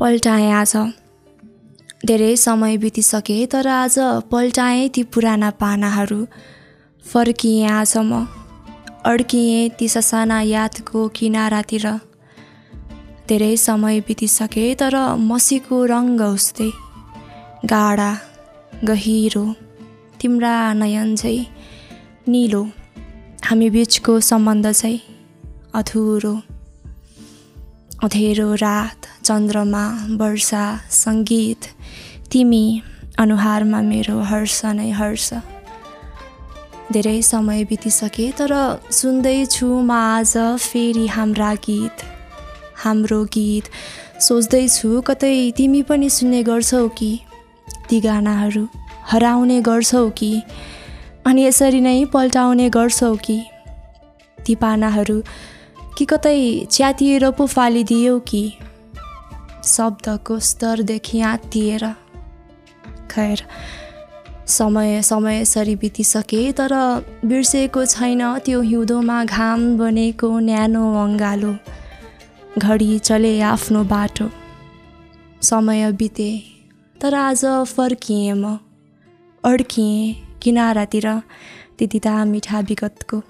पल्टाएँ आज धेरै समय बितिसके तर आज पल्टाएँ ती पुराना पानाहरू। फर्किएँ आज म। अड्किएँ ती ससाना यादको किनारातिर। धेरै समय बितिसके तर मसीको रङ्ग उस्तै गाडा गहिरो तिम्रा नयन चाहिँ निलो। हामी बिचको सम्बन्ध चाहिँ अधुरो। अँधेरो रात। चन्द्रमा वर्षा सङ्गीत तिमी अनुहारमा मेरो हर्ष नै हर्ष। धेरै समय बितिसके तर सुन्दैछु म आज फेरि हाम्रा गीत। हाम्रो गीत सोच्दैछु कतै तिमी पनि सुन्ने गर्छौ कि? ती गानाहरू हराउने गर्छौ कि? अनि यसरी नै पल्टाउने गर्छौ कि? ती पानाहरू कि कतै च्यातिएर पो फालिदियौ कि? शब्दको स्तरदेखि आत्तिएर खैर समय समय यसरी बितिसके तर बिर्सेको छैन त्यो हिउँदोमा घाम बनेको न्यानो अङ्गालो घडी चले आफ्नो बाटो। समय बिते तर आज फर्किएँ म अड्किएँ किनारातिर त्यति त मिठा विगतको।